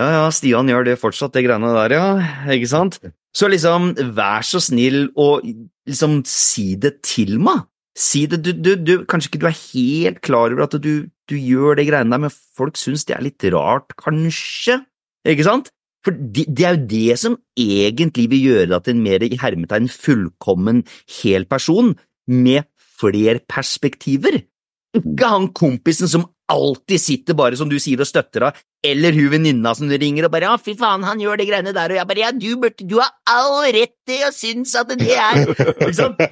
Ja, ja, Stian gjør det fortsatt, det greiene der, ja, ikke sant? Så liksom, vær så snill og liksom si det til meg. Si det, du, du, du, kanskje ikke du er helt klar over at du, du gjør det greiene der, men folk syns det er litt rart, kanskje, ikke sant? For det, det er jo det som egentlig vil gjøre deg til en mer i hermetegn fullkommen hel person, med flere perspektiver. Ikke han kompisen som alltid sitter bare som du sier og støtter deg, eller hun venninna som du ringer og bare ja, fy faen, han gjør de greiene der, og jeg bare ja, du burde, du har all rett til å synes at det er Ikke sant?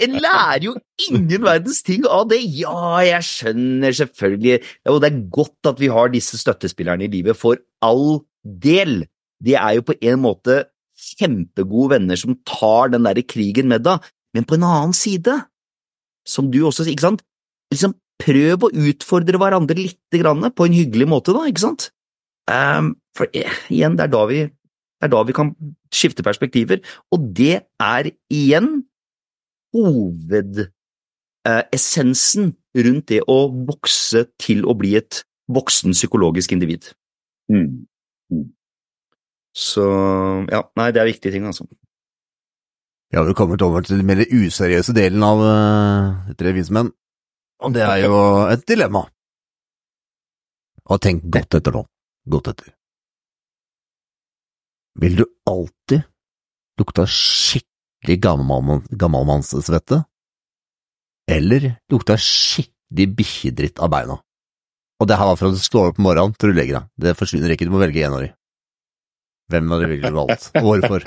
Jeg lærer jo ingen verdens ting av det. Ja, jeg skjønner selvfølgelig, og det er godt at vi har disse støttespillerne i livet, for all del. De er jo på en måte kjempegode venner som tar den derre krigen med deg, men på en annen side, som du også sier, ikke sant, liksom prøv å utfordre hverandre lite grann på en hyggelig måte, da, ikke sant? Um, for eh, igjen, det er da vi det er da vi kan skifte perspektiver, og det er igjen hovedessensen rundt det å vokse til å bli et voksen psykologisk individ. Mm. Så ja, nei, det er viktige ting, altså. Vi har vel kommet over til den mer useriøse delen av uh, Tre vise menn, og det er jo et dilemma. Og tenk godt etter nå, godt etter. Vil du alltid lukte skikkelig gammalmannssvette, eller lukte skikkelig bikkjedritt av beina? Og det her var fra du står opp om morgenen til du legger deg. Det forsvinner ikke, du må velge en av. Hvem hadde du ville valgt, og hvorfor?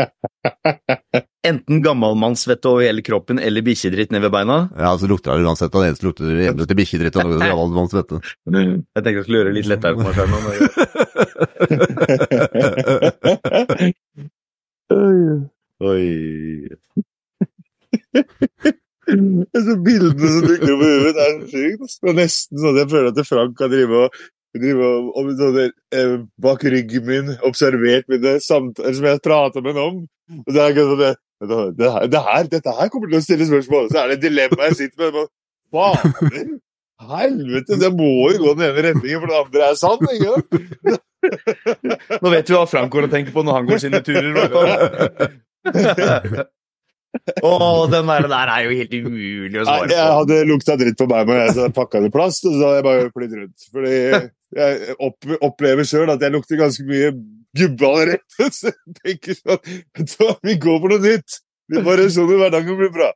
[LAUGHS] Enten gammalmannssvette over hele kroppen eller bikkjedritt ned ved beina. Ja, så lukter det uansett, Det den eneste lukter det til bikkjedritt og noe gammelmannssvette. Jeg tenkte jeg skulle gjøre det litt lettere for meg selv. nå, men- [LAUGHS] Oi. [LAUGHS] Disse bildene som dukker opp i hodet, det er så sykt. Det er nesten sånn at jeg føler at Frank kan drive og, drive og, og sånne, eh, bak ryggen min observert mine samtaler som jeg prata med ham om. Og det er sånn det, det, det, her, det Dette her kommer til å stille spørsmål. Så er det et dilemma jeg sitter med. Fader! Helvete! Det må jo gå den ene retningen, for den andre er sann. ikke sant? Nå vet vi hva Frank går og tenker på når han går sine turer. [LAUGHS] i oh, den der, der er jo helt umulig å svare på. jeg hadde lukta dritt på meg Men jeg pakka det i plast, og så hadde jeg bare flydd rundt. Fordi jeg opp, opplever sjøl at jeg lukter ganske mye gubbe allerede. [LAUGHS] Så jeg tenker sånn så Vi går for noe nytt! Det Variasjon i hverdagen blir bra.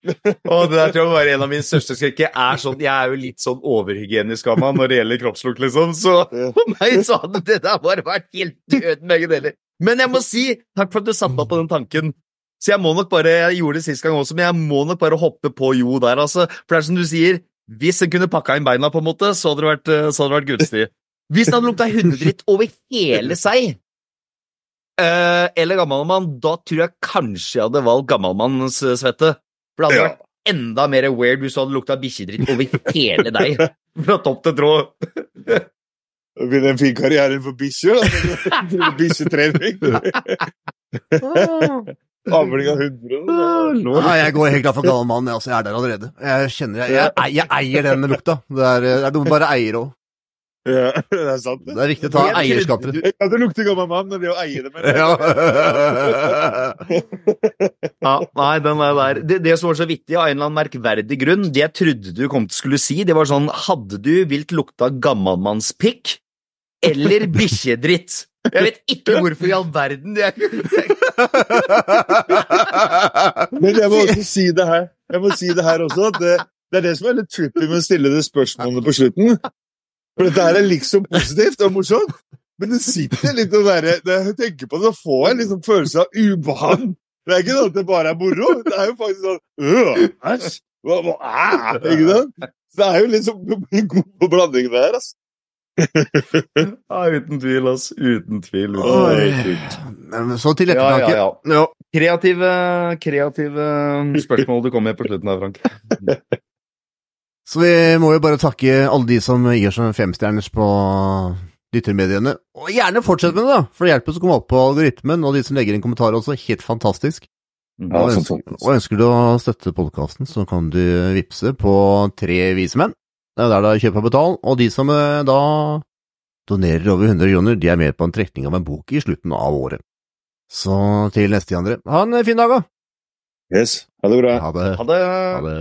Og det der tror jeg var en av mine største skrekker. Er, sånn, jeg er jo litt sånn overhygienisk av meg når det gjelder kroppslukt, liksom. Så for meg [LAUGHS] så hadde det der bare vært helt døden begge deler. Men jeg må si takk for at du satte meg på den tanken. Så jeg må nok bare, jeg gjorde det sist gang også, men jeg må nok bare hoppe på Jo der, altså. For det er som du sier, hvis en kunne pakka inn beina, på en måte, så hadde det vært, eh, så hadde det vært gunstig. Hvis det hadde lukta hundedritt over hele seg, eh, eller gammalmann, da tror jeg kanskje jeg hadde valgt gammalmannssvette. For det hadde Ja. vært enda mer weird hvis du hadde lukta bikkjedritt over hele deg. [LAUGHS] Fra topp til tråd. Det blir en fin karriere for bikkjer. da. [LAUGHS] Bikkjetrening. Avling av hunder. Nei, jeg går helt klart for gal mann, jeg, altså, jeg er der allerede. Jeg kjenner, jeg, jeg, jeg eier den lukta. Det er, det er noe bare eier òg. Ja, [LAUGHS] det er sant. Det er viktig å ta eierskap til det. Jeg kan lukte gammel mann, men det å eie det med Ja. [LAUGHS] Ja, nei, den er der. Det, det som var så vittig, av en eller annen merkverdig grunn, det jeg trodde du kom til skulle si, det var sånn Hadde du vilt lukta gammalmannspikk eller bikkjedritt? Jeg vet ikke hvorfor i all verden det [LAUGHS] Men jeg må også si det her. Jeg må si det her også, at det, det er det som er litt trippy med å stille det spørsmålet på slutten. For dette her er liksom positivt og morsomt, men det sitter litt å være Når jeg tenker på det, så får jeg liksom følelse av ubehag. Det er ikke sånn at det bare er moro. Det er jo faktisk sånn øh, Æsj! Hva, hva er Ikke sant? Det er jo liksom en god blanding der, altså. [LAUGHS] Ja, uten tvil, ass. Uten tvil. Uten tvil. Men Så til Ja, ja, ettertanke. ja. Ja. Kreative, kreative spørsmål du kom med på slutten her, Frank. [LAUGHS] Så vi må jo bare takke alle de som gir oss femstjerners på lyttermediene. Og gjerne fortsett med det, da, for det hjelper oss å komme opp på algoritmen, og de som legger inn kommentarer også. Helt fantastisk. Ja, og, ønsker, og ønsker du å støtte podkasten, så kan du vippse på Tre vise menn. Det er der det er kjøp og betal. Og de som eh, da donerer over 100 kroner, de er med på en trekning av en bok i slutten av året. Så til neste, Andre. Ha en fin dag, da! Yes. Ha det bra. Ha det. Ha det. Ha det.